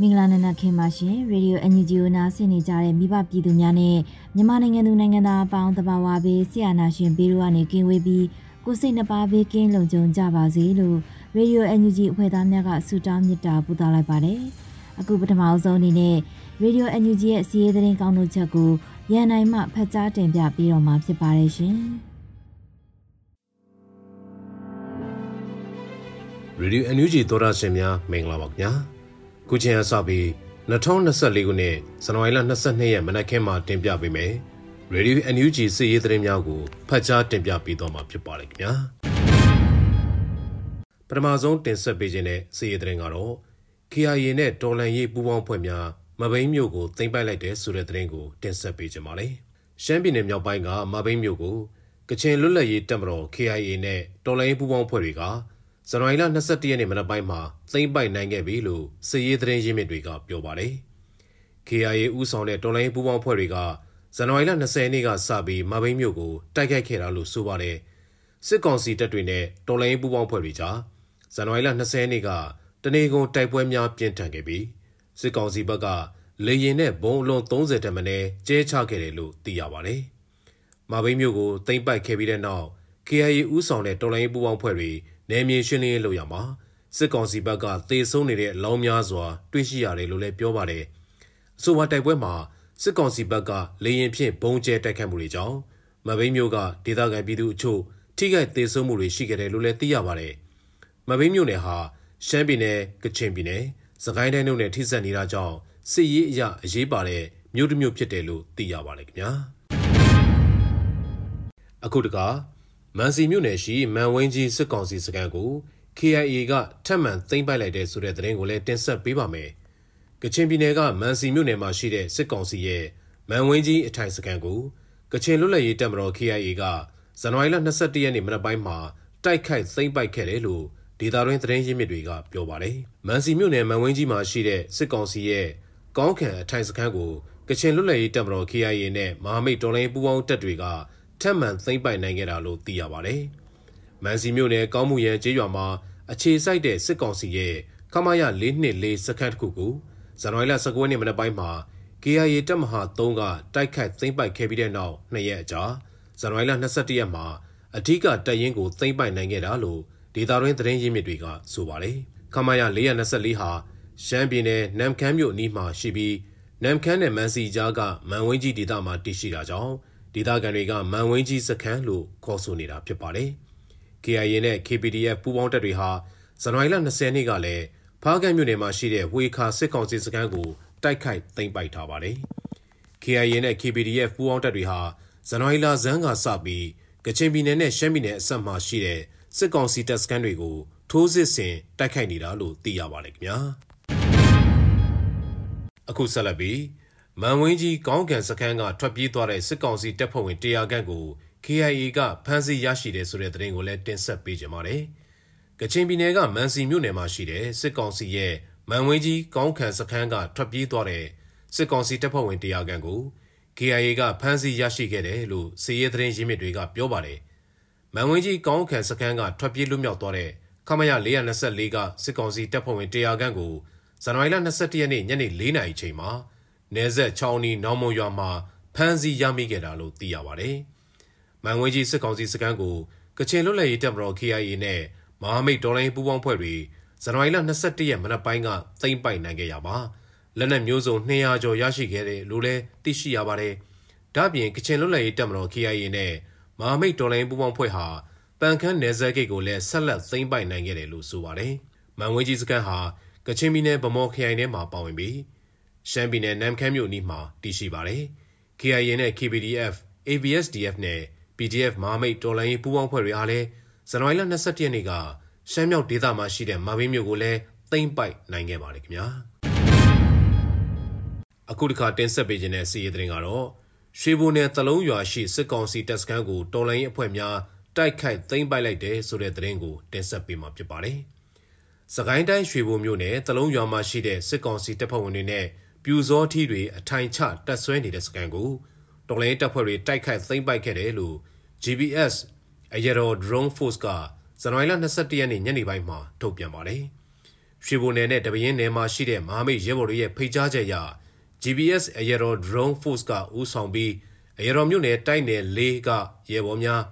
မင်္ဂလာနံနက်ခင်းပါရှင်ရေဒီယို NUG ကိုနားဆင်နေကြတဲ့မိဘပြည်သူများနဲ့မြန်မာနိုင်ငံသူနိုင်ငံသားအပေါင်းတဘာဝဘေးဆရာနာရှင်ဘေးတို့ကနေကင်းဝေးပြီးကိုစိတ်နှပါဘေးကင်းလုံခြုံကြပါစေလို့ရေဒီယို NUG အဖွဲ့သားများကဆုတောင်းမေတ္တာပို့သလိုက်ပါတယ်အခုပထမအဆုံးအနေနဲ့ရေဒီယို NUG ရဲ့စီးရဲသတင်းကောင်းတို့ချက်ကိုရန်နိုင်မှဖတ်ကြားတင်ပြပေးတော့မှာဖြစ်ပါတယ်ရှင် ရေဒီယို NUG သောရရှင်များမင်္ဂလာပါခင်ဗျာခုချိန်အစပြီး2024ခုနှစ်ဇန်နဝါရီလ22ရက်မနက်ခင်းမှာတင်ပြပေးမယ်ရေဒီယို NUG စီးရီးသတင်းများကိုဖတ်ကြားတင်ပြပေးတော့မှာဖြစ်ပါတယ်ခင်ဗျာပထမဆုံးတင်ဆက်ပေးခြင်းတဲ့စီးရီးသတင်းကတော့ KIA နဲ့တော်လန်ရေးပူးပေါင်းဖွဲ့များမဘိန်းမြို့ကိုသိမ်းပိုက်လိုက်တဲ့ဆိုတဲ့သတင်းကိုတင်ဆက်ပေးကြပါမယ်ရှမ်းပြည်နယ်မြောက်ပိုင်းကမဘိန်းမြို့ကိုကချင်လွတ်လပ်ရေးတပ်မတော် KIA နဲ့တော်လိုင်းပူးပေါင်းဖွဲ့တွေက ဇန်နဝါရီလ22ရက်နေ့မနက်ပိုင်းမှာသိမ်းပိုက်နိုင်ခဲ့ပြီလို့စစ်ရေးသတင်းရင်းမြစ်တွေကပြောပါတယ်။ KIA ဦးဆောင်တဲ့တော်လိုင်းပူးပေါင်းဖွဲ့တွေကဇန်နဝါရီလ20ရက်နေ့ကစပြီးမဘိန်းမြို့ကိုတိုက်ခိုက်ခဲ့တာလို့ဆိုပါတယ်။စစ်ကောင်စီတပ်တွေနဲ့တော်လိုင်းပူးပေါင်းဖွဲ့တွေကြားဇန်နဝါရီလ20ရက်နေ့ကတနေကုန်တိုက်ပွဲများပြင်းထန်ခဲ့ပြီးစစ်ကောင်စီဘက်ကလေရင်နဲ့ဘုံအလုံး30တမနဲကျဲချခဲ့တယ်လို့သိရပါတယ်။မဘိန်းမြို့ကိုသိမ်းပိုက်ခဲ့ပြီးတဲ့နောက် KIA ဦးဆောင်တဲ့တော်လိုင်းပူးပေါင်းဖွဲ့တွေ နယ်မြေရှင်းလင်းရေးလုပ်ရမှာစစ်ကောင်စီဘက်ကသေဆုံးနေတဲ့အလောင်းများစွာ တွေ့ရှိရတယ်လို့လည်းပြောပါတယ်။အဆိုပါတိုက်ပွဲမှာစစ်ကောင်စီဘက်ကလေရင်ဖြင့်ဘုံကျဲတိုက်ခတ်မှုတွေကြောင့်မဘိန်းမျိုးကဒေသခံပြည်သူအချို့ထိခိုက်သေဆုံးမှုတွေရှိခဲ့တယ်လို့လည်းသိရပါတယ်။မဘိန်းမျိုးနယ်ဟာရှမ်းပြည်နယ်ကချင်ပြည်နယ်စကိုင်းတိုင်းတို့နဲ့ထိစပ်နေတာကြောင့်စစ်ရေးအရအရေးပါတဲ့မြို့တစ်မြို့ဖြစ်တယ်လို့သိရပါတယ်ခင်ဗျာ။အခုတကား မန်စီမြို့နယ်ရှိမန်ဝင်းကြီးစစ်ကောင်စီစခန်းကို KIA ကထပ်မံသိမ်းပိုက်လိုက်တဲ့ဆိုတဲ့သတင်းကိုလည်းတင်ဆက်ပေးပါမယ်။ကချင်ပြည်နယ်ကမန်စီမြို့နယ်မှာရှိတဲ့စစ်ကောင်စီရဲ့မန်ဝင်းကြီးအထိုင်စခန်းကိုကချင်လွတ်လပ်ရေးတပ်မတော် KIA ကဇန်နဝါရီလ22ရက်နေ့မနက်ပိုင်းမှာတိုက်ခိုက်သိမ်းပိုက်ခဲ့တယ်လို့ဒေတာရင်းသတင်းရင်းမြစ်တွေကပြောပါတယ်။မန်စီမြို့နယ်မန်ဝင်းကြီးမှာရှိတဲ့စစ်ကောင်စီရဲ့ကောင်းခံအထိုင်စခန်းကိုကချင်လွတ်လပ်ရေးတပ်မတော် KIA နဲ့မဟာမိတ်တော်လှန်ရေးပူးပေါင်းတပ်တွေက ထပ်မံသိမ်းပိုက်နိုင်ခဲ့တာလို့သိရပါတယ်။မန်စီမြို့နယ်ကောင်းမှုရန်ကျေးရွာမှာအခြေစိုက်တဲ့စစ်ကောင်စီရဲ့ခမာယ424စခန်းတစ်ခုကိုဇန်နဝါရီလ19ရက်နေ့မနက်ပိုင်းမှာ KIA တပ်မဟာ3ကတိုက်ခိုက်သိမ်းပိုက်ခဲ့ပြီးတဲ့နောက်နှစ်ရက်အကြာဇန်နဝါရီလ22ရက်မှာအထူးကတပ်ရင်းကိုသိမ်းပိုက်နိုင်ခဲ့တာလို့ဒေတာရင်းသတင်းရင်းမြစ်တွေကဆိုပါတယ်။ခမာယ424ဟာရှမ်းပြည်နယ်နမ်ခမ်းမြို့အနီးမှာရှိပြီးနမ်ခမ်းနဲ့မန်စီကြားကမန်ဝင်းကြီးဒေသမှာတည်ရှိတာကြောင့် ဒေသခံတွေကမန်ဝင်းကြီးစခန်းလို့ခေါ်ဆိုနေတာဖြစ်ပါတယ်။ KIA နဲ့ KPDF ပူးပေါင်းတပ်တွေဟာဇန်နဝါရီလ20ရက်နေ့ကလည်းဖားကန့်မြို့နယ်မှာရှိတဲ့ဝေခါစစ်ကောင်စီစခန်းကိုတိုက်ခိုက်သိမ်းပိုက်ထားပါတယ်။ KIA နဲ့ KPDF ပူးပေါင်းတပ်တွေဟာဇန်နဝါရီလဇန်းကစပြီးကချင်ပြည်နယ်နဲ့ရှမ်းပြည်နယ်အစပ်မှာရှိတဲ့စစ်ကောင်စီတပ်စခန်းတွေကိုထိုးစစ်ဆင်တိုက်ခိုက်နေတာလို့သိရပါတယ်ခင်ဗျာ။အခုဆက်လက်ပြီး မန်ဝင်းကြီးကောင်းကန်စခန်းကထွက်ပြေးသွားတဲ့စစ်ကောင်စီတပ်ဖွဲ့ဝင်100ခန့်ကို KIA ကဖမ်းဆီးရရှိတယ်ဆိုတဲ့သတင်းကိုလည်းတင်ဆက်ပေးကြပါမယ်။ကချင်ပြည်နယ်ကမန်စီမြို့နယ်မှာရှိတဲ့စစ်ကောင်စီရဲ့မန်ဝင်းကြီးကောင်းကန်စခန်းကထွက်ပြေးသွားတဲ့စစ်ကောင်စီတပ်ဖွဲ့ဝင်100ခန့်ကို KIA ကဖမ်းဆီးရရှိခဲ့တယ်လို့စီရဲသတင်းရင်းမြစ်တွေကပြောပါတယ်။မန်ဝင်းကြီးကောင်းကန်စခန်းကထွက်ပြေးလွတ်မြောက်သွားတဲ့ခမရ424ကစစ်ကောင်စီတပ်ဖွဲ့ဝင်100ခန့်ကိုဇန်နဝါရီလ22ရက်နေ့ညနေ4:00နာရီချိန်မှာ နေဆက်ချောင်းနီနောင်မွန်ရွာမှာဖမ်းဆီးရမိခဲ့တာလို့သိရပါတယ်။မန်ဝင်းကြီးစစ်ကောင်စီစခန်းကိုကချင်လွတ်လပ်ရေးတပ်မတော် KIA နဲ့မမဟာမိတ်ဒေါ်လာပူးပေါင်းဖွဲ့တွေဇန်နဝါရီလ22ရက်မနက်ပိုင်းကသိမ်းပိုက်နိုင်ခဲ့ရပါလက်နက်မျိုးစုံ200ကျော်ရရှိခဲ့တယ်လို့လည်းသိရှိရပါတယ်။ဒါ့အပြင်ကချင်လွတ်လပ်ရေးတပ်မတော် KIA နဲ့မဟာမိတ်ဒေါ်လာပူးပေါင်းဖွဲ့ဟာပန်ခန်းနယ်စပ်ဂိတ်ကိုလည်းဆက်လက်သိမ်းပိုက်နိုင်ခဲ့တယ်လို့ဆိုပါတယ်။မန်ဝဲကြီးစကန်ဟာကချင်ပြည်နယ်ဗမော်ခရိုင်ထဲမှာပါဝင်ပြီး ရှမ်းပြည်နယ်နမ်ခမ်းမြို့နီးမှာတည်ရှိပါတယ်။ KIA နဲ့ KPDF, ABSDF နဲ့ PDF မဟာမိတ်တော်လိုင်းပူးပေါင်းဖွဲ့တွေအားလည်းဇန်နဝါရီလ22ရက်နေ့ကရှမ်းမြောက်ဒေသမှာရှိတဲ့မဘင်းမြို့ကိုလည်းသိမ်းပိုက်နိုင်ခဲ့ပါတယ်ခင်ဗျာအခုတစ်ခါတင်ဆက်ပေးခြင်းတဲ့စီးရီးသတင်းကတော့ရွှေဘိုနယ်တလုံးရွာရှိစစ်ကောင်စီတပ်စခန်းကိုတော်လိုင်းအဖွဲ့များတိုက်ခိုက်သိမ်းပိုက်လိုက်တယ်ဆိုတဲ့သတင်းကိုတင်ဆက်ပေးမှာဖြစ်ပါတယ်။စကိုင်းတိုင်းရွှေဘိုမြို့နယ်တလုံးရွာမှာရှိတဲ့စစ်ကောင်စီတပ်ဖွဲ့ဝင်တွေနဲ့ ပြူစောထီတွေအထိုင်ချတပ်ဆွဲနေတဲ့စကန်ကိုတော်လိုင်းတပ်ဖွဲ့တွေတိုက်ခိုက်သိမ်းပိုက်ခဲ့တယ်လို့ GPS အရတော် drone force ကဇန်နဝါရီလ22ရက်နေ့ညနေပိုင်းမှာထုတ်ပြန်ပါတယ်။ရွှေဘိုနယ်နဲ့တပင်းနယ်မှာရှိတဲ့မဟာမိတ်ရဲဘော်တွေရဲ့ဖိတ်ကြားချက်အရ GPS အရတော် drone force ကဦးဆောင်ပြီးအရတော်မြို့နယ်တိုက်နယ်၄ကရဲဘော်များ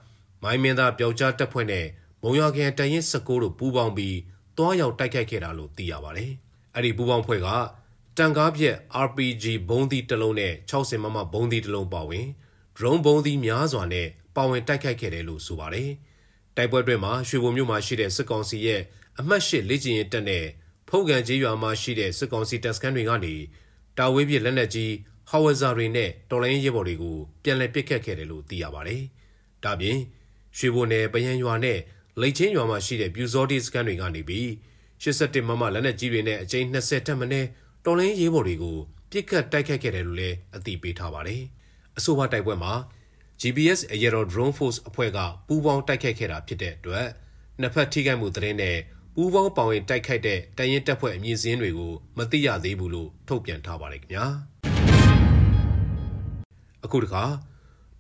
မိုင်းမင်းသားပျောက်ကြားတပ်ဖွဲ့နဲ့မုံရွာခရိုင်တရင်16တို့ပူးပေါင်းပြီးတွားရောက်တိုက်ခိုက်ခဲ့တာလို့သိရပါတယ်။အဲ့ဒီပူးပေါင်းဖွဲ့က တန်ကားပြက် RPG ဘုံးသီးတစ်လုံးနဲ့60မမဘုံးသီးတစ်လုံးပါဝင် drone ဘုံးသီးများစွာနဲ့ပါဝင်တိုက်ခိုက်ခဲ့တယ်လို့ဆိုပါတယ်။တိုက်ပွဲတွင်မှာရွှေဘုံမြို့မှာရှိတဲ့စစ်ကောင်စီရဲ့အမှတ်၈လေ့ကျင့်ရေးတပ်နဲ့ဖုန်ကန်ကြီးရွာမှာရှိတဲ့စစ်ကောင်စီတပ်စခန်းတွေကနေတာဝေးပြလက်နက်ကြီးဟော်ဝဇာတွေနဲ့တော်လိုင်းရဲဘော်တွေကိုပြန်လည်ပစ်ခတ်ခဲ့တယ်လို့သိရပါတယ်။ဒါပြင်ရွှေဘုံနယ်ပယံရွာနဲ့လိတ်ချင်းရွာမှာရှိတဲ့ပြူစောတီစခန်းတွေကနေပြီး87မမလက်နက်ကြီးတွေနဲ့အကြိမ်20တက်မနဲ့ တော်လိုင်းရဲဘော်တွေကိုပြစ်ခတ်တိုက်ခတ်ခဲ့တယ်လို့လည်းအသိပေးထားပါတယ်။အဆိုပါတိုက်ပွဲမှာ GPS အရတော် drone force အဖွဲ့ကပူးပေါင်းတိုက်ခိုက်ခဲ့တာဖြစ်တဲ့အတွက်နှစ်ဖက်ထိခိုက်မှုသတင်းနဲ့ပူးပေါင်းပောင်ရင်တိုက်ခိုက်တဲ့တရင်တပ်ဖွဲ့အမည်စင်းတွေကိုမသိရသေးဘူးလို့ထုတ်ပြန်ထားပါတယ်ခင်ဗျာအခုတခါ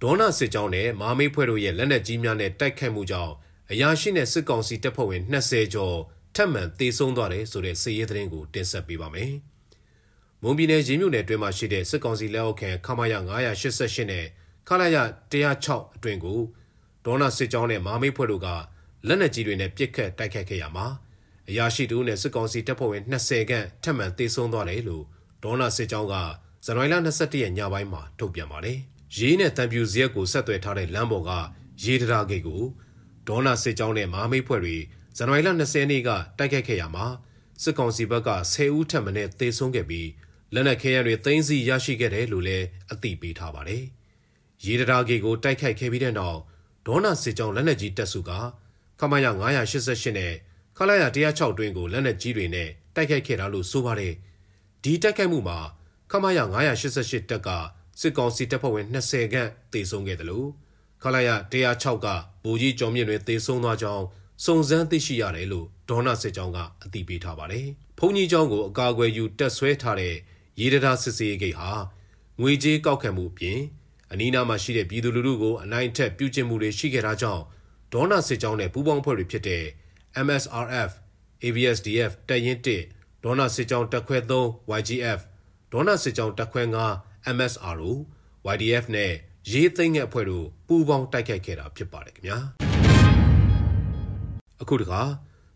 ဒေါနာစစ်ကြောင်းနဲ့မာမေးဖွဲ့တို့ရဲ့လက်နက်ကြီးများနဲ့တိုက်ခိုက်မှုကြောင့်အရာရှိနဲ့စစ်ကောင်စီတပ်ဖွဲ့ဝင်20ကျော်ထပ်မံတေဆုံးသွားတယ်ဆိုတဲ့စစ်ရေးသတင်းကိုတင်ဆက်ပေးပါမယ်။ မွန်ပြည်နယ်ရင်းမြို့နယ်တွင်းမှာရှိတဲ့စစ်ကောင်စီလက်အောက်ခံခမာရ988နဲ့ခလာရ106အတွင်ကိုဒေါနာစစ်ကြောင်းနဲ့မာမေးဖွဲ့တို့ကလက်နက်ကြီးတွေနဲ့ပစ်ခတ်တိုက်ခတ်ခဲ့ရမှာအရာရှိတူနဲ့စစ်ကောင်စီတပ်ဖွဲ့ဝင်20ခန့်ထပ်မံတေဆုံးသွားတယ်လို့ဒေါနာစစ်ကြောင်းကဇန်နဝါရီလ22ရက်ညပိုင်းမှာထုတ်ပြန်ပါတယ်။ရေးနဲ့တံပြူဇရက်ကိုဆက်သွယ်ထားတဲ့လမ်းပေါ်ကရေးတရာဂိတ်ကိုဒေါနာစစ်ကြောင်းနဲ့မာမေးဖွဲ့တွေဇန်နဝါရီလ20ရက်နေ့ကတိုက်ခိုက်ခဲ့ရမှာစစ်ကောင်စီဘက်က10ဦးထပ်မံနဲ့တေဆုံးခဲ့ပြီး လက်နက်ခဲယမ်းတွေသိမ်းဆည်းရရှိခဲ့တယ်လို့လည်းအသိပေးထားပါတယ်။ရေတရာဂေကိုတိုက်ခိုက်ခဲ့ပြီးတဲ့နောက်ဒေါနာစစ်ကြောင်းလက်နက်ကြီးတပ်စုကခမရ988နဲ့ခလာရ106တွင်ကိုလက်နက်ကြီးတွေနဲ့တိုက်ခိုက်ခဲ့တာလို့ဆိုပါတယ်။ဒီတိုက်ခိုက်မှုမှာခမရ988တပ်ကစစ်ကောင်စီတပ်ဖွဲ့ဝင်20ခန့်တေဆုံးခဲ့တယ်လို့ခလာရ106ကဗိုလ်ကြီးကျော်မြင့်တွေတေဆုံးသွားကြောင်းစုံစမ်းသိရှိရတယ်လို့ဒေါနာစစ်ကြောင်းကအသိပေးထားပါတယ်။ဘုံကြီးကျောင်းကိုအကာအကွယ်ယူတက်ဆွဲထားတဲ့ ရေဒရာစစ်စေးဂိတ်ဟာငွေကြေးကောက်ခံမှုပြင်အနီးနားမှာရှိတဲ့ပြည်သူလူထုကိုအနိုင်ထက်ပြုကျင့်မှုတွေရှိခဲ့တာကြောင့်ဒေါနာစစ်ကြောင်းနဲ့ပူးပေါင်းဖွဲ့တွေဖြစ်တဲ့ MSRF, ABSDF တပ်ရင်း1ဒေါနာစစ်ကြောင်းတပ်ခွဲ3 YGF ဒေါနာစစ်ကြောင်းတပ်ခွဲ9 MSRO YDF နဲ့ရေးသိမ်းတဲ့အဖွဲ့တို့ပူးပေါင်းတိုက်ခိုက်ခဲ့တာဖြစ်ပါတယ်ခင်ဗျာအခုတခါ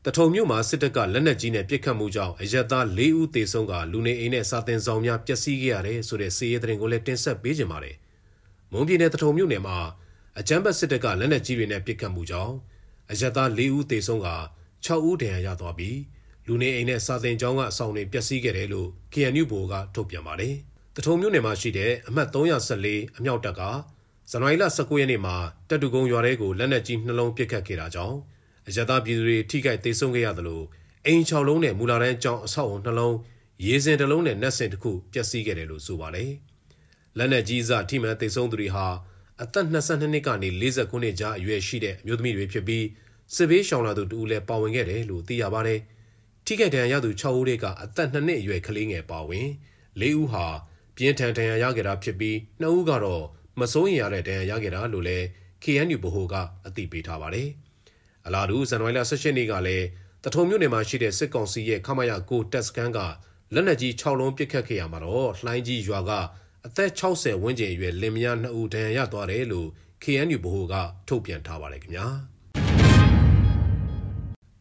တထုံမြို့မှာစစ်တပ်ကလက်နက်ကြီးနဲ့ပစ်ခတ်မှုကြောင့်အရက်သား၄ဦးသေဆုံးကလူနေအိမ်နဲ့စာတင်ဆောင်များပျက်စီးခဲ့ရတယ်ဆိုတဲ့စီးရဲတဲ့ရင်ကိုလည်းတင်ဆက်ပေးကြပါမယ်။မွန်ပြည်နယ်တထုံမြို့နယ်မှာအကြမ်းဖက်စစ်တပ်ကလက်နက်ကြီးတွေနဲ့ပစ်ခတ်မှုကြောင့်အရက်သား၄ဦးသေဆုံးက6ဦးဒဏ်ရာရသွားပြီးလူနေအိမ်နဲ့စာတင်ကျောင်းကအဆောင်တွေပျက်စီးခဲ့တယ်လို့ KNU ဘိုကထုတ်ပြန်ပါတယ်။တထုံမြို့နယ်မှာရှိတဲ့အမှတ်314အမြောက်တပ်ကဇန်နဝါရီလ19ရက်နေ့မှာတပ်တူကုန်းရွာထဲကိုလက်နက်ကြီးနှလုံးပစ်ခတ်ခဲ့တာကြောင့် အရသာပြည်သူတွေထိခိုက်သေးဆုံးခဲ့ရသလိုအိမ်6လုံးနဲ့မူလာတန်းကျောင်းအဆောက်အုံနှလုံးရေစင်တစ်လုံးနဲ့နက်စင်တစ်ခုပျက်စီးခဲ့တယ်လို့ဆိုပါတယ်။လက်နက်ကြီးစထိမှန်သေဆုံးသူတွေဟာအသက်22နှစ်ကနေ49နှစ်ကြားအရွယ်ရှိတဲ့အမျိုးသမီးတွေဖြစ်ပြီးစစ်ဘေးရှောင်လာသူတူလည်းပါဝင်ခဲ့တယ်လို့သိရပါတယ်။ထိခိုက်ဒဏ်ရာရသူ6ဦးကအသက်2နှစ်အရွယ်ကလေးငယ်ပါဝင်၄ဦးဟာပြင်းထန်ဒဏ်ရာရခဲ့တာဖြစ်ပြီး2ဦးကတော့မစိုးရင်ရတဲ့ဒဏ်ရာရခဲ့တာလို့လည်း KNU ဗဟိုကအသိပေးထားပါတယ်။ အလားတူဇန်နဝါရီလ16ရက်နေ့ကလည်းတထုံမြို့နယ်မှာရှိတဲ့စစ်ကောင်စီရဲ့ခမရကိုတက်စကန်ကလက်နက်ကြီး6လုံးပစ်ခတ်ခဲ့ရမှာတော့လှိုင်းကြီးရွာကအသက်60ဝန်းကျင်အရွယ်လင်မယား2ဦးဒဏ်ရာရသွားတယ်လို့ KNU ဗဟိုကထုတ်ပြန်ထားပါတယ်ခင်ဗျာ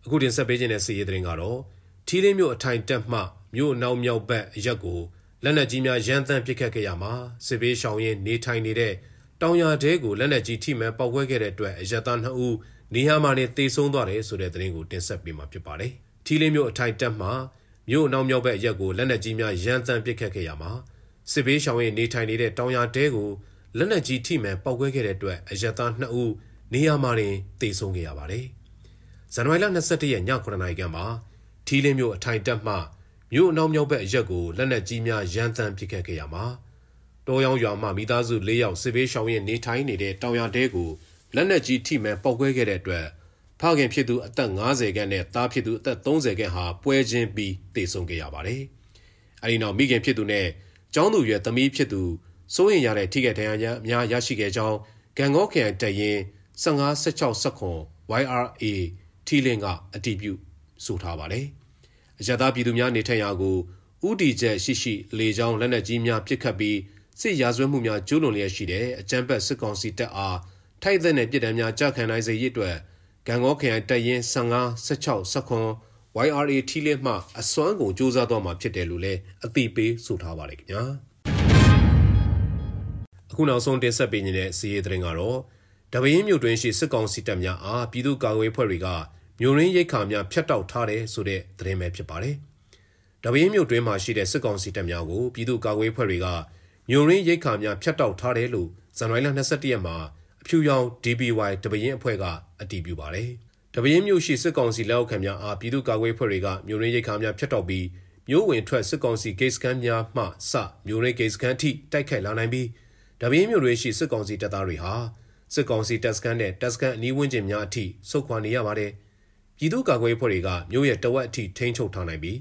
အခုတင်ဆက်ပေးခြင်းတဲ့စီရေးသတင်းကတော့ထီးလင်းမြို့အထိုင်တက်မှမြို့နောက်မြောက်ဘက်အရက်ကိုလက်နက်ကြီးများရန်တမ်းပစ်ခတ်ခဲ့ရမှာစစ်ဘေးရှောင်ရင်းနေထိုင်နေတဲ့တောင်ရတဲကိုလက်နက်ကြီးထိမှန်ပောက်ကွဲခဲ့တဲ့အတွက်အရက်သား2ဦး နေရာမှာနေတေဆုံးသွားတယ်ဆိုတဲ့သတင်းကိုတင်ဆက်ပေးမှာဖြစ်ပါတယ်။ထီးလင်းမြို့အထိုင်တက်မှမြို့နောက်မြောက်ဘက်အရက်ကိုလက်နက်ကြီးများရန်တမ်းပစ်ခတ်ခဲ့ရမှာစစ်ဘေးရှောင်ရင်းနေထိုင်နေတဲ့တောင်ရတဲကိုလက်နက်ကြီးထိမှန်ပောက်ကွဲခဲ့တဲ့အတွက်အရက်သား2ဦးနေရာမှာနေတေဆုံးခဲ့ရပါတယ်။ဇန်နဝါရီလ22ရက်ည9:00နာရီခန့်မှာထီးလင်းမြို့အထိုင်တက်မှမြို့အနောက်မြောက်ဘက်အရက်ကိုလက်နက်ကြီးများရန်တမ်းပစ်ခတ်ခဲ့ရမှာတောရောင်ရွာမှမိသားစု၄ယောက်စစ်ဘေးရှောင်ရင်နေထိုင်နေတဲ့တောင်ရတဲကို လက်နက်ကြီးထိမှန်ပောက်ကွဲခဲ့တဲ့အတွက်ဖခင်ဖြစ်သူအသက်50ခန့်နဲ့သားဖြစ်သူအသက်30ခန့်ဟာပွဲချင်းပြီးတေဆုံးခဲ့ရပါတယ်။အဲဒီနောက်မိခင်ဖြစ်သူနဲ့ကျောင်းသူရွယ်သမီးဖြစ်သူစိုးရင်ရတဲ့ထိခိုက်ဒဏ်ရာများရရှိခဲ့ကြောင်းဂန်ကောခရိုင်တရင်15 16 19 YRA ထီလင်းကအတည်ပြုဆိုထားပါတယ်။အရသာပြည်သူများနေထိုင်ရာကိုဥတီချက်ရှိရှိလေကြောင်းလက်နက်ကြီးများပစ်ခတ်ပြီးစစ်ရာဇဝတ်မှုများကျူးလွန်လျက်ရှိတဲ့အကြမ်းဖက်စစ်ကောင်စီတပ်အား ထိုက်တဲ့နဲ့ပြည်ထံများကြခံနိုင်စေရည်အတွက်ဂံကောခရိုင်တရင်15 16 19 YRA ထီလင်းမှအစွမ်းကုန်စ조사သွားမှာဖြစ်တယ်လို့လည်းအသိပေးဆိုထားပါတယ်ခင်ဗျာအခုနောက်ဆုံးတင်ဆက်ပေးနေတဲ့စီးရီးသတင်းကတော့တပင်းမြို့တွင်ရှိစစ်ကောင်စီတပ်များအားပြည်သူ့ကာကွယ်ဖွဲ့တွေကမြို့ရင်းရိတ်ခါများဖျက်တောက်ထားတယ်ဆိုတဲ့သတင်းပဲဖြစ်ပါတယ်။တပင်းမြို့တွင်မှာရှိတဲ့စစ်ကောင်စီတပ်များကိုပြည်သူ့ကာကွယ်ဖွဲ့တွေကမြို့ရင်းရိတ်ခါများဖျက်တောက်ထားတယ်လို့ဇန်နဝါရီလ22ရက်မှာ အဖြူရောင် DBY တပင်းအဖွဲ့ကအတည်ပြုပါတယ်။တပင်းမြို့ရှိစစ်ကောင်စီလက်အောက်ခံများအားပြည်သူ့ကာကွယ်ဖွဲ့တွေကမြို့ရင်းရိတ်ခါများဖျက်တောက်ပြီးမြို့ဝင်ထွက်စစ်ကောင်စီဂိတ်စခန်းများမှစမြို့ရင်းဂိတ်စခန်းထိတိုက်ခိုက်လာနိုင်ပြီးတပင်းမြို့တွင်ရှိစစ်ကောင်စီတပ်သားတွေဟာစစ်ကောင်စီတပ်စခန်းနဲ့တပ်စခန်းအနီးဝန်းကျင်များအထိဆုတ်ခွာနေရပါတယ်။ပြည်သူ့ကာကွယ်ဖွဲ့တွေကမြို့ရဲ့တဝက်အထိထိန်းချုပ်ထားနိုင်ပြီး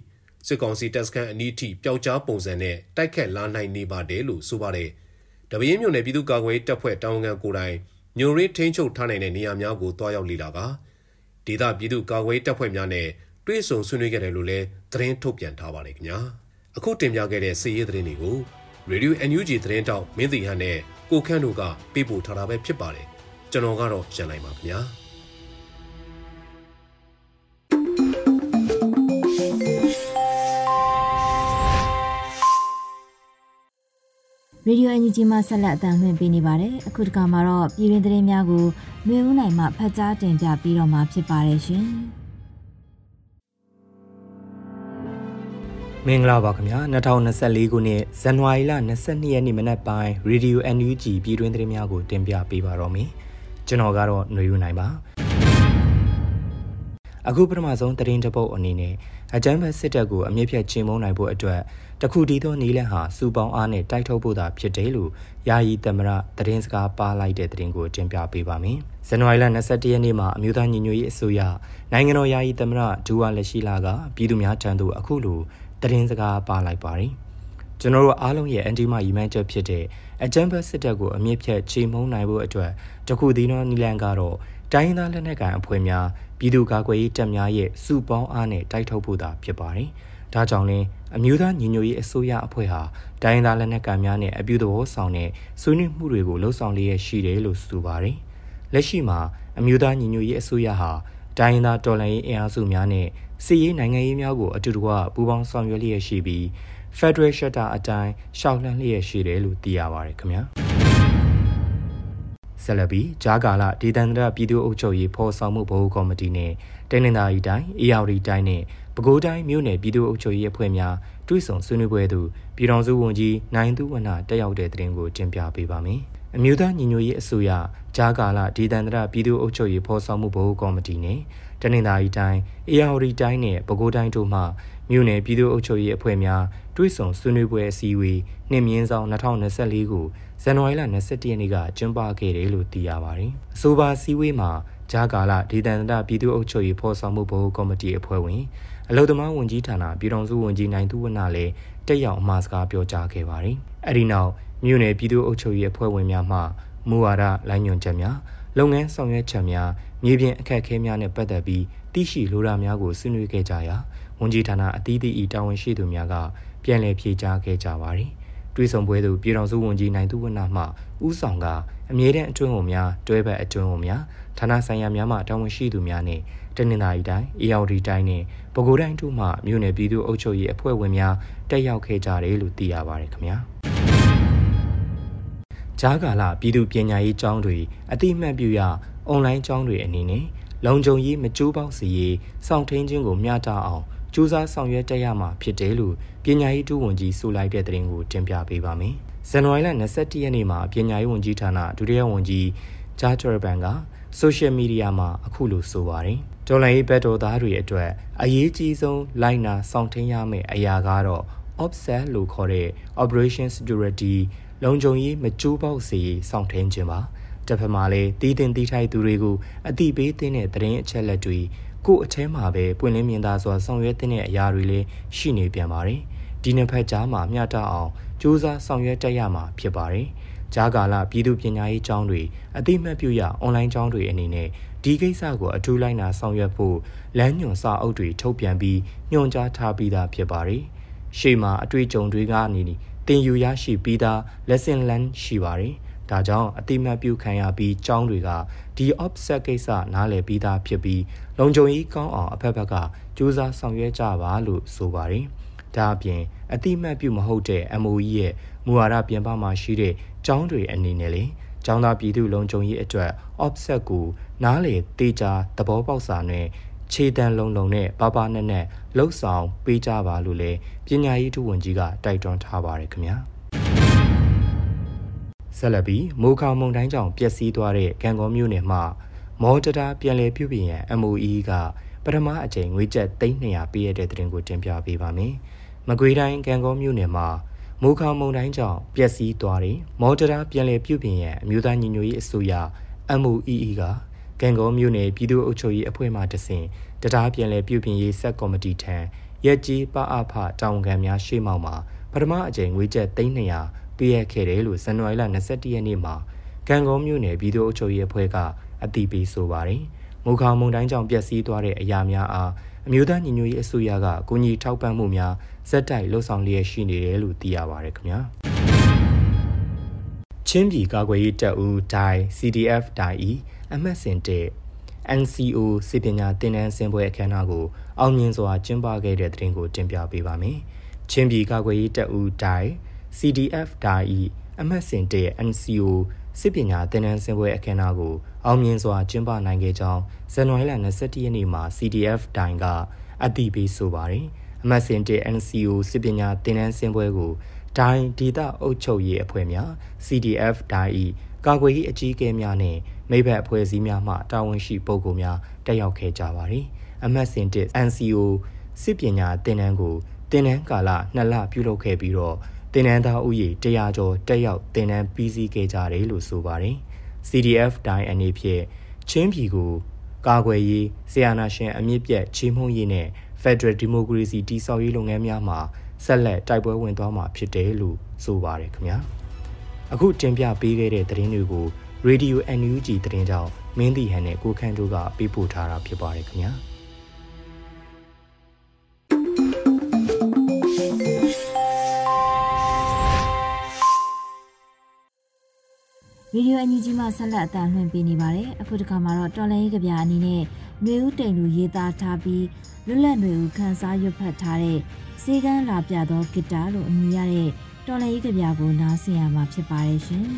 စစ်ကောင်စီတပ်စခန်းအနီးထိပျောက်ကြားပုံစံနဲ့တိုက်ခတ်လာနိုင်နေပါတယ်လို့ဆိုပါတယ်။တပင်းမြို့နယ်ပြည်သူ့ကာကွယ်တပ်ဖွဲ့တာဝန်ခံကိုယ်တိုင် ညိုရင်းထိန်းချုပ်ထားနိုင်တဲ့နေရာများကိုတွားရောက်လေ့လာကဒေသပြည်သူ့ကာကွယ်တပ်ဖွဲ့များနဲ့တွဲဆုံဆွေးနွေးခဲ့တယ်လို့လည်းသတင်းထုတ်ပြန်ထားပါတယ်ခင်ဗျာ။အခုတင်ပြခဲ့တဲ့စီးရဲသတင်းတွေကို Radio NUG သတင်းတောက်မင်းတီဟန်နဲ့ကိုခန့်တို့ကပေးပို့ထားတာပဲဖြစ်ပါတယ်ကျွန်တော်ကတော့ရန်နိုင်ပါခင်ဗျာ ရေဒီယိုအန်ယူဂျီမှဆက်လက်အသံလွှင့်ပေးနေပါတယ်။အခုတခါမှာတော့ပြည်တွင်းသတင်းများကိုမျိုးဦးနိုင်မှဖတ်ကြားတင်ပြပြီးတော့မှာဖြစ်ပါတယ်ရှင်။မင်္ဂလာပါခင်ဗျာ2024ခုနှစ်ဇန်နဝါရီလ22ရက်နေ့မနက်ပိုင်း Radio NUG ပြည်တွင်းသတင်းများကိုတင်ပြပေးပါတော့မယ်ကျွန်တော်ကတော့ຫນွေယူနိုင်ပါအခုပထမဆုံးသတင်းတပုတ်အနေနဲ့အကြမ်းဖက်စစ်တပ်ကိုအမြင့်ဖြတ်ချင်းမုံနိုင်ဖို့အတွက် တခုတည်းသောနီးလန်ဟာစူပေါင်းအားနဲ့တိုက်ထုတ်ဖို့သာဖြစ်တယ်လို့ယာယီသမရသတင်းစကားပါလိုက်တဲ့သတင်းကိုတင်ပြပေးပါမယ်။ဇန်နဝါရီလ22ရက်နေ့မှာအမျိုးသားညီညွတ်ရေးအစိုးရနိုင်ငံတော်ယာယီသမရဒူဝါလက်ရှိလာကပြည်သူများထံသို့အခုလိုသတင်းစကားပါလိုက်ပါတယ်။ကျွန်တော်တို့အားလုံးရဲ့အန်တီမာရီမန်ချက်ဖြစ်တဲ့အကြံဖက်စစ်တပ်ကိုအမြင့်ဖြတ်ချိန်မုံနိုင်ဖို့အတွက်တခုတည်းသောနီလန်ကတော့တိုင်းသားလက်နက်ကိုင်အဖွဲ့များပြည်သူ့ကာကွယ်ရေးတပ်များရဲ့စုပေါင်းအားနဲ့တိုက်ထုတ်ဖို့သာဖြစ်ပါတယ်။ဒါကြောင့်လည်း အမျိုးသားညီညွတ်ရေးအစိုးရအဖွဲ့ဟာတိုင်းသားလက်နက်ကိုင်များနဲ့အပြုသဘောဆောင်တဲ့ဆွေးနွေးမှုတွေကိုလှုံ့ဆော်လျက်ရှိတယ်လို့ဆိုပါတယ်။လက်ရှိမှာအမျိုးသားညီညွတ်ရေးအစိုးရဟာတိုင်းသားတော်လှန်ရေးအင်အားစုများနဲ့စီရေးနိုင်ငံရေးများကိုအတူတကွပူးပေါင်းဆောင်ရွက်လျက်ရှိပြီး Federal Shutter အတိုင်းရှောက်လှမ်းလျက်ရှိတယ်လို့သိရပါတယ်ခင်ဗျာဆလဘီဂျာကာလာဒေသန္တရပြည်သူ့အုပ်ချုပ်ရေးဖော်ဆောင်မှုဘိုးကော်မတီနဲ့တိုင်းနယ်သားရီတိုင်းအေယာဝတီတိုင်းနဲ့ ပဲခူးတိုင်းမြို့နယ်ပြည်သူ့အုပ်ချုပ်ရေးအဖွဲ့များတွဲဆုံဆွေးနွေးပွဲသို့ပြည်ထောင်စုဝန်ကြီးနိုင်သူဝနတက်ရောက်တဲ့တဲ့တင်ကိုတင်ပြပေးပါမယ်။အမျိုးသားညီညွတ်ရေးအစိုးရဂျာကာလာဒေသန္တရပြည်သူ့အုပ်ချုပ်ရေးဖော်ဆောင်မှုဘိုးကော်မတီနဲ့တနင်္သာရီတိုင်းအေရဝတီတိုင်းနဲ့ပဲခူးတိုင်းတို့မှမြို့နယ်ပြည်သူ့အုပ်ချုပ်ရေးအဖွဲ့များတွဲဆုံဆွေးနွေးပွဲအစည်းအဝေးနှစ်မြင်းဆောင်2024ကိုဇန်နဝါရီလ21ရက်နေ့ကကျင်းပခဲ့တယ်လို့သိရပါတယ်။အဆိုပါစည်းဝေးမှာဂျာကာလာဒေသန္တရပြည်သူ့အုပ်ချုပ်ရေးဖော်ဆောင်မှုဘိုးကော်မတီအဖွဲ့ဝင် အလုံသမားဝန်ကြီးဌာနပြည်ထောင်စုဝန်ကြီးနိုင်သူဝနလည်းတက်ရောက်အမှာစကားပြောကြားခဲ့ပါတယ်။အဲဒီနောက်မြို့နယ်ပြည်သူ့အုပ်ချုပ်ရေးအဖွဲ့ဝင်များမှမူဝါဒလိုင်းညွှန်ချက်များလုပ်ငန်းဆောင်ရွက်ချက်များမြေပြင်အခက်အခဲများနဲ့ပတ်သက်ပြီးသိရှိလိုတာများကိုဆွေးနွေးခဲ့ကြရာဝန်ကြီးဌာနအသီးသီးဤတာဝန်ရှိသူများကပြန်လည်ဖြေကြားခဲ့ကြပါသည်တွေးဆောင်ပွဲသို့ပြည်တော်စုဝန်ကြီးနိုင်သူဝနမှဥဆောင်ကအမြဲတမ်းအတွင်းဝင်များတွဲဘက်အတွင်းဝင်များဌာနဆိုင်ရာများမှတာဝန်ရှိသူများနှင့် တနင်္သာရီတိုင်းအေရဝတီတိုင်းနှင့်ပဲခူးတိုင်းတို့မှမြို့နယ်ပြည်သူ့အုပ်ချုပ်ရေးအဖွဲ့ဝင်များတက်ရောက်ခဲ့ကြတယ်လို့သိရပါတယ်ခင်ဗျာဂျားကာလပြည်သူပညာရေးကျောင်းတွေအတိအမှတ်ပြုရအွန်လိုင်းကျောင်းတွေအနေနဲ့လုံခြုံရေးမကြိုးပေါက်စီရေးစောင့်ထင်းခြင်းကိုမျှတအောင်စူးစမ်းဆောင်ရွက်တက်ရမှာဖြစ်တယ်လို့ပညာရေးတူဝန်ကြီးဆိုလိုက်တဲ့သတင်းကိုတင်ပြပေးပါမယ်။ဇန်နဝါရီလ22ရက်နေ့မှာပညာရေးဝန်ကြီးဌာနဒုတိယဝန်ကြီးဂျာချရဘန်ကဆိုရှယ်မီဒီယာမှာအခုလိုဆိုပါတယ်။ ဒေါ်လာရေးဘက်တော်သားတွေအတွက်အရေးကြီးဆုံးလိုက်နာစောင့်ထင်းရမယ့်အရာကတော့ offset လို့ခေါ်တဲ့ operation security လုံခြုံရေးမကျိုးပေါက်စေရေးစောင့်ထင်းခြင်းပါ။တစ်ဖက်မှာလည်းတည်တင်တည်ထိုက်သူတွေကိုအတိပေးတဲ့သတင်းအချက်လက်တွေကိုအထဲမှာပဲပွင့်လင်းမြင်သာစွာဆောင်ရွက်တဲ့အရာတွေလည်းရှိနေပြန်ပါတယ်။ဒီနှစ်ဖက်ကြားမှာမျှတအောင်စူးစမ်းဆောင်ရွက်တက်ရမှာဖြစ်ပါတယ်။ ကြားကာလပြည်သူပညာရေးကျောင်းတွေအသိမှတ်ပြုရအွန်လိုင်းကျောင်းတွေအနေနဲ့ဒီကိစ္စကိုအထူးလိုက်နာဆောင်ရွက်ဖို့လမ်းညွှန်စာအုပ်တွေထုတ်ပြန်ပြီးညွှန်ကြားထားပြီးသားဖြစ်ပါတယ်။ရှေ့မှာအတွေ့အကြုံတွေကနေတင်ယူရရှိပြီးသား lesson learn ရှိပါတယ်။ဒါကြောင့်အတိမတ်ပြုခံရပြီးကျောင်းတွေကဒီ offset ကိစ္စနားလည်ပြီးသားဖြစ်ပြီးလုံခြုံရေးကောင်းအောင်အဖက်ဖက်ကစူးစမ်းဆောင်ရွက်ကြပါလို့ဆိုပါတယ်။ဒါအပြင်အတိမတ်ပြုမဟုတ်တဲ့ MOE ရဲ့မူဝါဒပြင်ပမှာရှိတဲ့ ကျောင်းတွေအနေနဲ့လေကျောင်းသားပြည်သူလုံခြုံရေးအတွက် offset ကိုနားလေတေချာသဘောပေါက်စာနဲ့ခြေတံလုံးလုံးနဲ့ပါပါနဲ့နဲ့လှုပ်ဆောင်ပေးကြပါလို့လည်းပညာရေးထုဝန်ကြီးကတိုက်တွန်းထားပါတယ်ခင်ဗျာဆက်လက်ပြီးမိုးခေါမုန်တိုင်းကြောင့်ပျက်စီးသွားတဲ့ကံကောမြို့နယ်မှာမော်တတာပြန်လည်ပြုပြင်ရန် MOE ကပထမအကြိမ်ငွေကျပ်300ပေးရတဲ့တင်ကိုတင်ပြပေးပါမယ်။မကွေးတိုင်းကံကောမြို့နယ်မှာ မိုးခေါမုန်တိုင်းကြောင့်ပျက်စီးသွားတဲ့မော်တတာပြန်လည်ပြုပြင်ရန်အမျိုးသားညီညွတ်ရေးအစိုးရ MOEE ကကံကောမြို့နယ်ပြည်သူ့အုပ်ချုပ်ရေးအဖွဲ့မှတဆင့်တရားပြန်လည်ပြုပြင်ရေးဆက်ကော်မတီထံရက်ကြီးပအဖတာဝန်ခံများရှေ့မှောက်မှာပထမအကြိမ်ငွေကျပ်300ပေးရခဲ့တယ်လို့ဇန်နဝါရီလ22ရက်နေ့မှာကံကောမြို့နယ်ပြည်သူ့အုပ်ချုပ်ရေးအဖွဲ့ကအတည်ပြုဆိုပါတယ်။မုခါမုန်တိုင်းကြောင့်ပျက်စီးသွားတဲ့အရာများအားအမျိုးသားညီညွတ်ရေးအစိုးရကကိုကြီးထောက်ပံ့မှုများ ဇက်တိုက်လှုပ်ဆောင်လျက်ရှိနေတယ်လို့သိရပါတယ်ခင်ဗျာ။ချင်းပြည်ကာကွယ်ရေးတပ်ဦးဒိုင် CDF ဒိုင် E အမှတ်စဉ်တဲ့ NCO စီပညာသင်တန်းဆင်းပွဲအခမ်းအနားကိုအောင်မြင်စွာကျင်းပခဲ့တဲ့တဲ့တင်ကိုတင်ပြပေးပါမယ်။ချင်းပြည်ကာကွယ်ရေးတပ်ဦးဒိုင် CDF ဒိုင် E အမှတ်စဉ်တဲ့ NCO စစ်ပညာသင်တန်းဆင်းပွဲအခမ်းအနားကိုအောင်မြင်စွာကျင်းပနိုင်ခဲ့ကြောင်းဇန်နဝါရီလ22ရက်နေ့မှာ CDF ဒိုင်ကအတည်ပြုဆိုပါတယ်။ အမတ်စင်တဲ့ NCO စစ်ပညာသင်တန်းဆင်းပွဲကိုဒိုင်ဒေတာအုပ်ချုပ်ရေးအဖွဲ့များ CDF ဒိုင်ဤကာကွယ်ရေးအကြီးအကဲများနဲ့မိဘအဖွဲ့အစည်းများမှတာဝန်ရှိပုဂ္ဂိုလ်များတက်ရောက်ခဲ့ကြပါတယ်။အမတ်စင်တဲ့ NCO စစ်ပညာသင်တန်းကိုသင်တန်းကာလ2လပြုလုပ်ခဲ့ပြီးတော့တင်နန်းသားဥယေ100ကျော်တက်ရောက်တင်နန်းပြီးစီးခဲ့ကြတယ်လို့ဆိုပါတယ်။ CDF တိုင်းအနေဖြင့်ချင်းပြည်ကိုကာကွယ်ရေးဆီယနာရှင်အမြင့်ပြတ်ချီးမွမ်းရေးနဲ့ Federal Democracy တည်ဆောက်ရေးလုပ်ငန်းများမှာဆက်လက်တိုက်ပွဲဝင်သွားမှာဖြစ်တယ်လို့ဆိုပါတယ်ခင်ဗျာ။အခုတင်ပြပေးခဲ့တဲ့သတင်းတွေကို Radio NUG သတင်းကြောင့်မင်းတီဟန်နဲ့ကိုခန့်တို့ကပေးပို့ထားတာဖြစ်ပါတယ်ခင်ဗျာ။ရေဒီယိုအန်ဂျီဂျီမှဆက်လက်အသံလွှင့်ပေးနေပါတယ်။အခုတစ်ခါမှာတော့တော်လိုင်းရေးကြပြအနေနဲ့ຫນွေဦးတိန်လူရေးသားထားပြီး လွတ်လပ်ຫນွေဦးခန်းစားရွတ်ဖတ်ထားတဲ့စေကန်းလာပြသောဂီတာလို့အမည်ရတဲ့တော်လိုင်းရေးကြပြကိုနားဆင်ရမှာဖြစ်ပါတယ်ရှင်။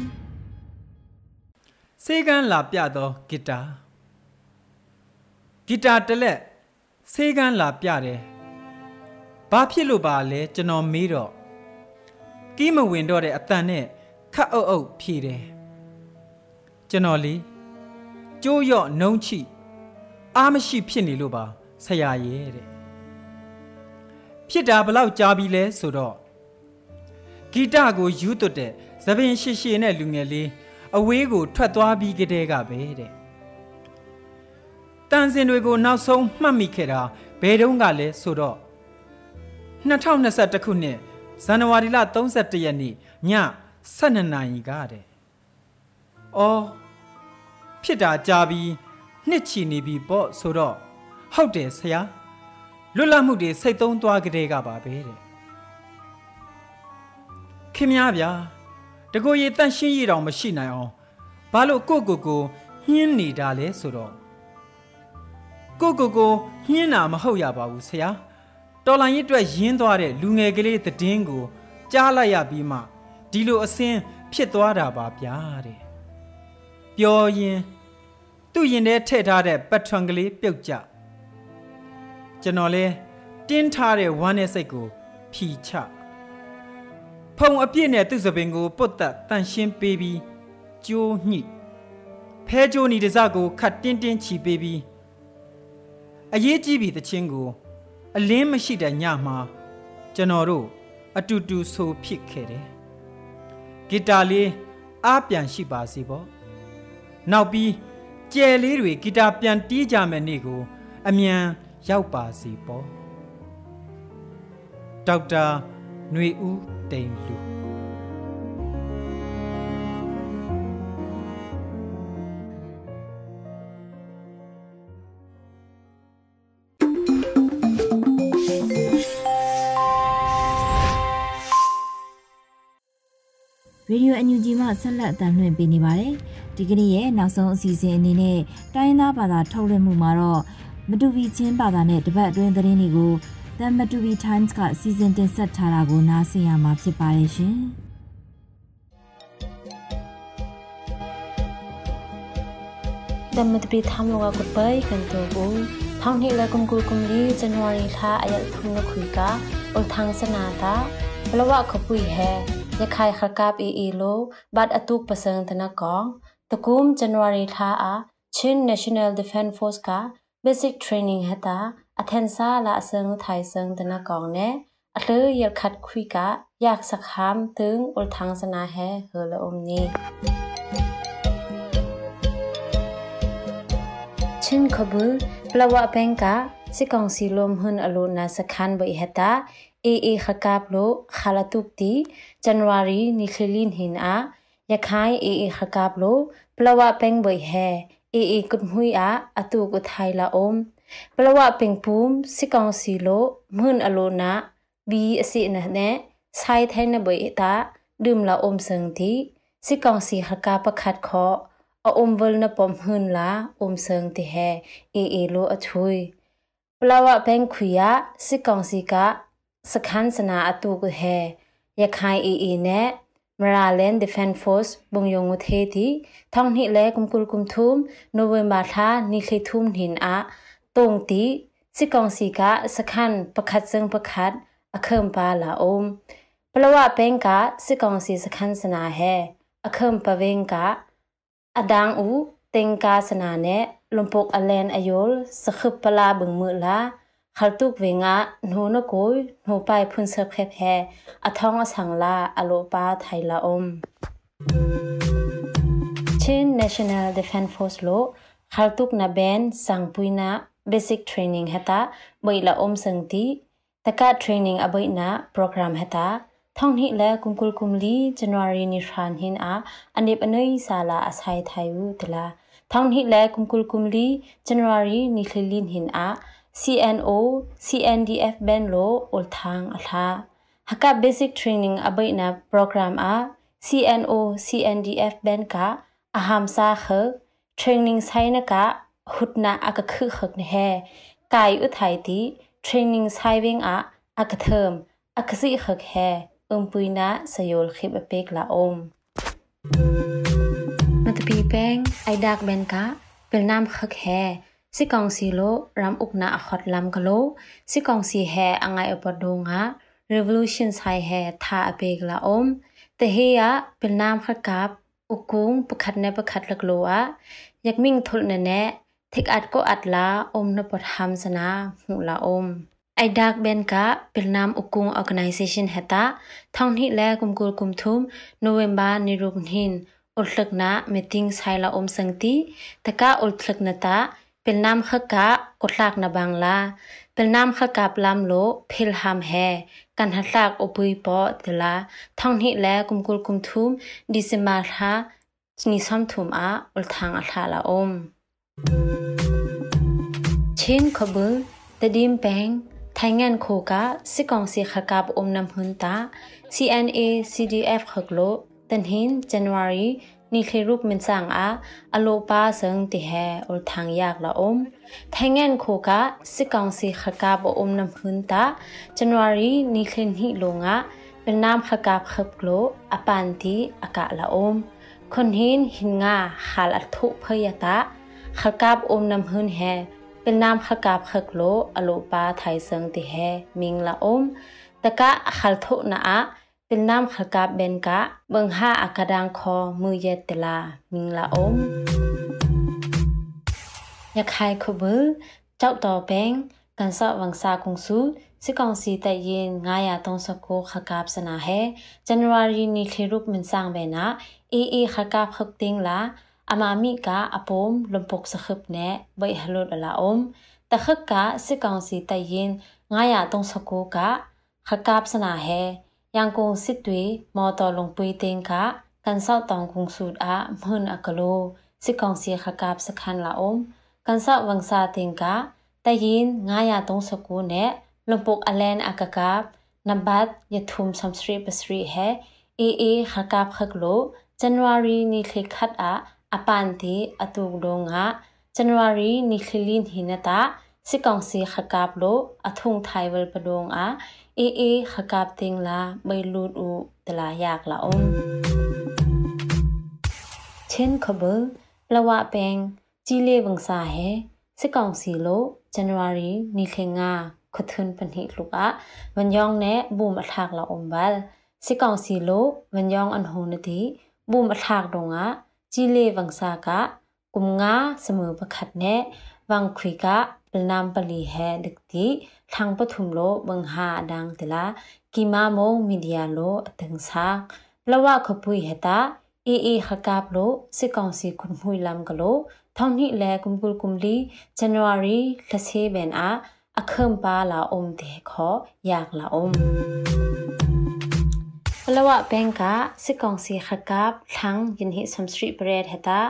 စေကန်းလာပြသောဂီတာဂီတာတလက်စေကန်းလာပြတယ်။ဘာဖြစ်လို့ပါလဲကျွန်တော်မေးတော့ကီးမဝင်တော့တဲ့အတန်နဲ့ခတ်အုပ်အုပ်ဖြေတယ်။ကျွန်တော်လေကျိုးရော့နှုံးချိအားမရှိဖြစ်နေလို့ပါ ဆရာရဲ့တဲ့ဖြစ်တာဘလောက်ကြာပြီလဲဆိုတော့ဂီတကိုယူသွတ်တဲ့သပင်ရှိရှိနဲ့လူငယ်လေးအဝေးကိုထွက်သွားပြီးကြတဲ့ကပဲတဲ့တန်စင်တွေကိုနောက်ဆုံးမှတ်မိခဲ့တာဘယ်တုန်းကလဲဆိုတော့2021ခုနှစ်ဇန်နဝါရီလ31ရက်နေ့ည12နာရီကတဲ့။အော်ဖြစ်တာကြာပြီးနှစ်ချီနေပြီပေါ့ဆိုတော့ ဟုတ်တယ်ဆရာလွတ်လပ်မှုတွေစိတ်သုံးသွားကြတဲ့ကပါပဲတဲ့ခင်များဗျာတကိုရီတန့်ရှင်းရတောင်မရှိနိုင်အောင်ဘာလို့ကိုကိုကိုဟင်းနေတာလဲဆိုတော့ကိုကိုကိုဟင်းတာမဟုတ်ရပါဘူးဆရာတော်လိုင်းရစ်အတွက်ရင်းသွားတဲ့လူငယ်ကလေးသတင်းကိုကြားလိုက်ရပြီးမှဒီလိုအစင်းဖြစ်သွားတာပါဗျာတဲ့ပြောရင်သူ့ရင်ထဲထည့်ထားတဲ့ပတ်ထွန်ကလေးပြုတ်ကြ ကျွန်တော်လဲတင်းထားတဲ့ဝမ်းနဲ့စိတ်ကိုဖြီချဖုံအပြစ်နဲ့သူ့စပင်ကိုပုတ်တက်တန်ရှင်းပေးပြီးကျိုးညှိဖဲကျိုးနီတစကိုခတ်တင်းတင်းချီပေးပြီးအရေးကြီးပြီတချင်းကို အလင်းမရှိတဲ့ညမှာကျွန်တော်တို့အတူတူဆိုဖြစ်ခဲ့တယ်ဂီတာလေးအားပြန်ရှိပါစေပေါ့နောက်ပြီးကြယ်လေးတွေဂီတာပြန်တီးကြမယ်နေ့ကို အမြန် ရောက်ပါစေပေါ့ဒေါက်တာຫນွေဦးတိန်လူရေဒီယိုအန်ယူဂျီမှဆက်လက်အသံလွှင့်ပေးနေပါတယ်။ဒီကနေ့ရဲ့နောက်ဆုံးအစီအစဉ်အနေနဲ့တိုင်းသားဘာသာထုတ်လွှင့်မှုမှာတော့ မတူပီချင်းဘာသာနဲ့တပတ်အတွင်းသတင်းတွေကို The Matubi Times ကစီစဉ်တင်ဆက်ထားတာကိုနားဆင်ရမှာဖြစ်ပါတယ်ရှင်။ดำมันจะไปทำโลกากุเปยกันตัวบูท้องที่ละกุมกุลกุมลีจันวารีท่าอายัทุนนคุยกาอุลทางสนาตาเพราะว่าขบุยแฮยะคายขกาบอีอีโลบัดอตุกประเสริฐนกองตะกุมจันวารีท่าอาชิน National Defense Force กา basic training heta athensa la asang thai sang dana kong ne atlu yel khat khui ka yak sakham tung ul thang sana he hela om ni chin khabul plawa penka sikong silom hun alun na sakhan bai heta a a khakap lo khalatuk ti january ni khlin hin a yakhai a a khakap lo plawa peng bai he เอเอกุดมุยอาอตูกุไทยละอมปลวะเป็งปูมสิกองสีโลมื่นอโลนะบีอสินะเนะใช้แทนนะบอยตาดื่มละอมเสิงทีสิกองสีหกาประคัดคอออมเวลนะปอมหืนละอมเสิงติแฮเอเอโลอถุยปลวะเป็งขุยะสิกองสีกะสคันสนาอตูกุแฮยะคายเอเอเน มပလဝပင်ပူမ်စီကောင်စီလိုမွန်းအလိုနာဘီအစီနနဲ့ဆိုင်ထိုင်နဘွေတာဒုမလာအုံစံတီစီကောင်စီဟကာပခတ်ခောအုံဝလနပမ်ဟွန်းလာအုံစံတီဟဲအေအေလိုအချွေပလဝပင်ခွေယစီကောင်စီကစခန်းစနာအတူကဟဲရခိုင်အေအေနဲ့မရာလန် Defense Force ဘုံယုံငုသေးတီထောင်းနှိလဲကုမ်ကုလကုမ်ထုမ်နိုဝင်ဘာသာနိခေထုမ်ဟ ขัลตุกเวงะหนูนกุยหนูไปพุนเสพแพอท้องอสังลาอโลปาไทยละอมชิน National Defense Force โลขัลตุกนาเบนสังปุยนา Basic Training ฮตาบอยละอมสังตีตะกะ Training อบอยนาโปรแกรมฮตาท่องนี้และกุมกุลกุมลี January นิทานหินอาอันเดบอนยสาลาอาศัยไทยวูตละท่องนี้และกุมกุลกุมลี January นิคลินหินอา CNO CNDF ben lo ol thang atha haka basic training aboina program a CNO CNDF ben ka aham sa khe training saina ka hutna aka khu khak ne he kai u thai ti training saving a aka therm aka si khak he umpuina sayol khip apek la om matapi peng ai dak ben ka pilnam khak he สิกองสีโลรำอุกนาขอดลำกะโลสิกองสีแฮอังไงอปดงะ revolution ไฮแฮทาอเปกละอมแต่เฮยะเป็นนามขกับอุกุงประคัดในประคัดลักโลอะอยากมิ่งทุนแน่แน่ทิกอัดก็อัดละอมนปธรรมสนาหูละอมไอดากเบนกะเป็นนามอุกุง organization เฮตะท่องที่แลกุมกุลกุมทุมโนเวมบานิรุกหินอุลลักนะเมติงไฮละอมสังตีแต่กะอุลลักนะตา เป็นน้ำขกะกดลากนบางลาเป็นน้ำขกะปลามโลเพลหามแฮกันหัดลากอบุยปอเดลาท่องหิแลกุมกุลกุมทุมดิสมาทานิซอมทุมอาอุลทางอัลาลาอมเช่นขบึงตะดิมแปงไทยงานโคกะสิกองสีขกาบอมนำหุนตา CNA CDF ขกโลตันหิน January 2023 นี่คลีรูปมินสังอะอโลปาสังติแฮอุทังยากละอมแทงเงินโคกะสิกองสีขกาบอมนำพื้นตาจันวารีนี่คลินฮิลงะเป็นนามขกาบขบโลอปันติอากาละอมคนหินหินงาขาลทุเพยตะขกาบอมนำพื้นแฮเป็นนามขกาบขกโลอโลปาไทยสังติแฮมิงละอมตะกะขลทุนาอะ เป็นน้ำขกาบเบนกะเบิงห้าอากาดังคอมือเยตลามิงละอมยาคายขบือเจ้าต่อแปงกันสะวังซาคงสูစစ်ကောင်စီတပ်ရင်939ခကပ်စနာဟဲဇန်နဝါရီနီခေရုပမင်ဆောင်ဘဲနာအေအေခကပ်ခပ်တင်းလာအမာမီကအပုံလုံပုတ်စခပ်နဲ့ဘိုင်ဟလုဒလာအုံတခက်ကစစ်ကောင်စီတပ်ရင်939ကခကပ်စနာဟဲ ရန်ကုန်စစ်တွေမော်တော်လုံပွေးတင်းကကန်ဆောက်တောင်ကုံစုအမွန်းအကလိုစစ်ကောင်စီခကပ်စခန်လာအုံကန်ဆောက်ဝង្စာတင်ကတရင်939နဲ့ lumpuk alen akakap nabat yathum samsri pasri he e e khakap khaklo january ni khikhat a apanti atuk donga january ni khilin hinata sikong si khakap lo athung thaiwal padong a e e khakap ting la bailut u tala yak la om chen khabul lawa peng chi le wangsa he sikong si lo january ni khenga ခထွန်း ပနိလူကဝန်ယောင်နဲ့ဘူမထากလာအုံဘလစစ်ကောင်စီလိုဝန်ယောင်အန်ဟုန်တိဘူမထากတော့ငါကြီးလေဝង្စာကကုမငါစမပခတ်နဲ့ဝမ်ခွေကပလနမ်ပလီဟဲဒက်တီထန်းပထုမလိုဘင်ဟာဒန်းတလာကီမာမုံမီဒီယာလိုအတန်စာလဝခပွေဟတာအေအေခကပ်လိုစစ်ကောင်စီခွန်မှုလမ်က လိုထောင်းနိလဲကုမ်ပုလ်ကုမ်လီဇန်နဝါရီလဆေဘန်အာအခမ်ပါလာအုံတေခောယากလာအုံပလဝဘန်ကစစ်ကောင်စီခကပ်ထန်းယင်ဟိဆမ်စထရီပရက်ဟတာ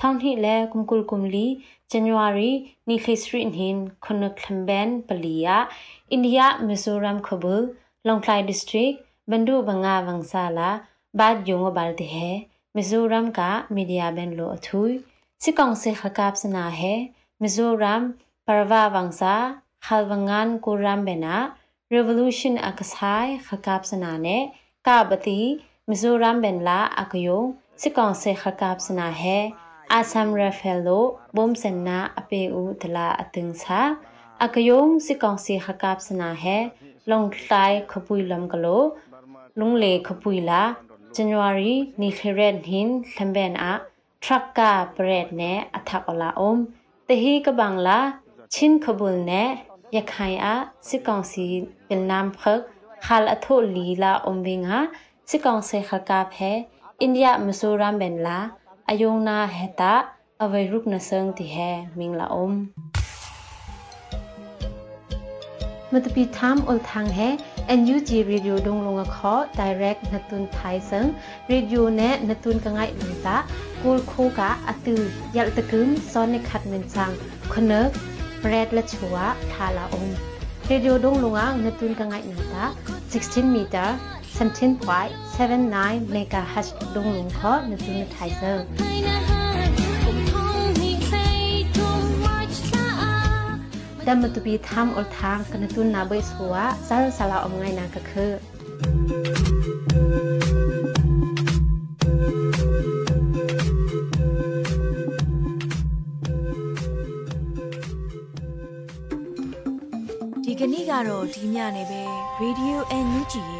ထောင်းဟိလဲကုမ်ကုလကုမ်လီဇန်နဝါရီနီခိစရီဟင်ခွနခလမ်ဘန်ပလီယာအိန္ဒိယမီဇိုရမ်ခဘူလောင်ကလိုက်ဒစ်ထရစ်ဘန်ဒူဘငါဝង្စာလာဘတ်ယုံဘလတေဟဲမီဇိုရမ်ကမီဒီယာဘန်လိုအထူးစစ်ကောင်စီခကပ်စနာဟဲမီဇိုရမ်ပရဝဝង្စာ halwangan kuram bena revolution akasai khakap sana ne ka bati mizoram benla akayo sikong se khakap sana he asam rafelo bom senna ape u tala อาซัมราเฟลโลบอมเซนนาอเปอูดลาอตึงซาอากยงสิกองสิหกับสนาเฮลงตายขปุยลำกโลลุงเลขปุยลา January นี่เคเรนหินทัมเบนอะทรักกาเปรดเนอัทักอลาอมเตฮีกบังลาชินขบุลเนยะไคอะสิกองสีเป็นนามเพิกคาลอโทลีลาอมเวงฮะสิกองเซขกาเพอินเดียมซูรามเบนลา ayongna heta avai rukna sang ti he mingla om matpi tham ol thang he NUG radio dong longa kho direct natun thai sang radio ne natun kangai ta kul kho ka atu yal takum son ne khat men sang khner red la chua thala om radio dong longa natun kangai ta 16 meter 17.79 megahertz ดงลงขอนตุนไทเซอร์ดัมมตุบีทำอลทางกันตุนนาเบสหัวซาลสาลาอมไงนากะคือကနေ့ကတော့ဒီညနေပဲ Radio NUG ရဲ့အ ဲ့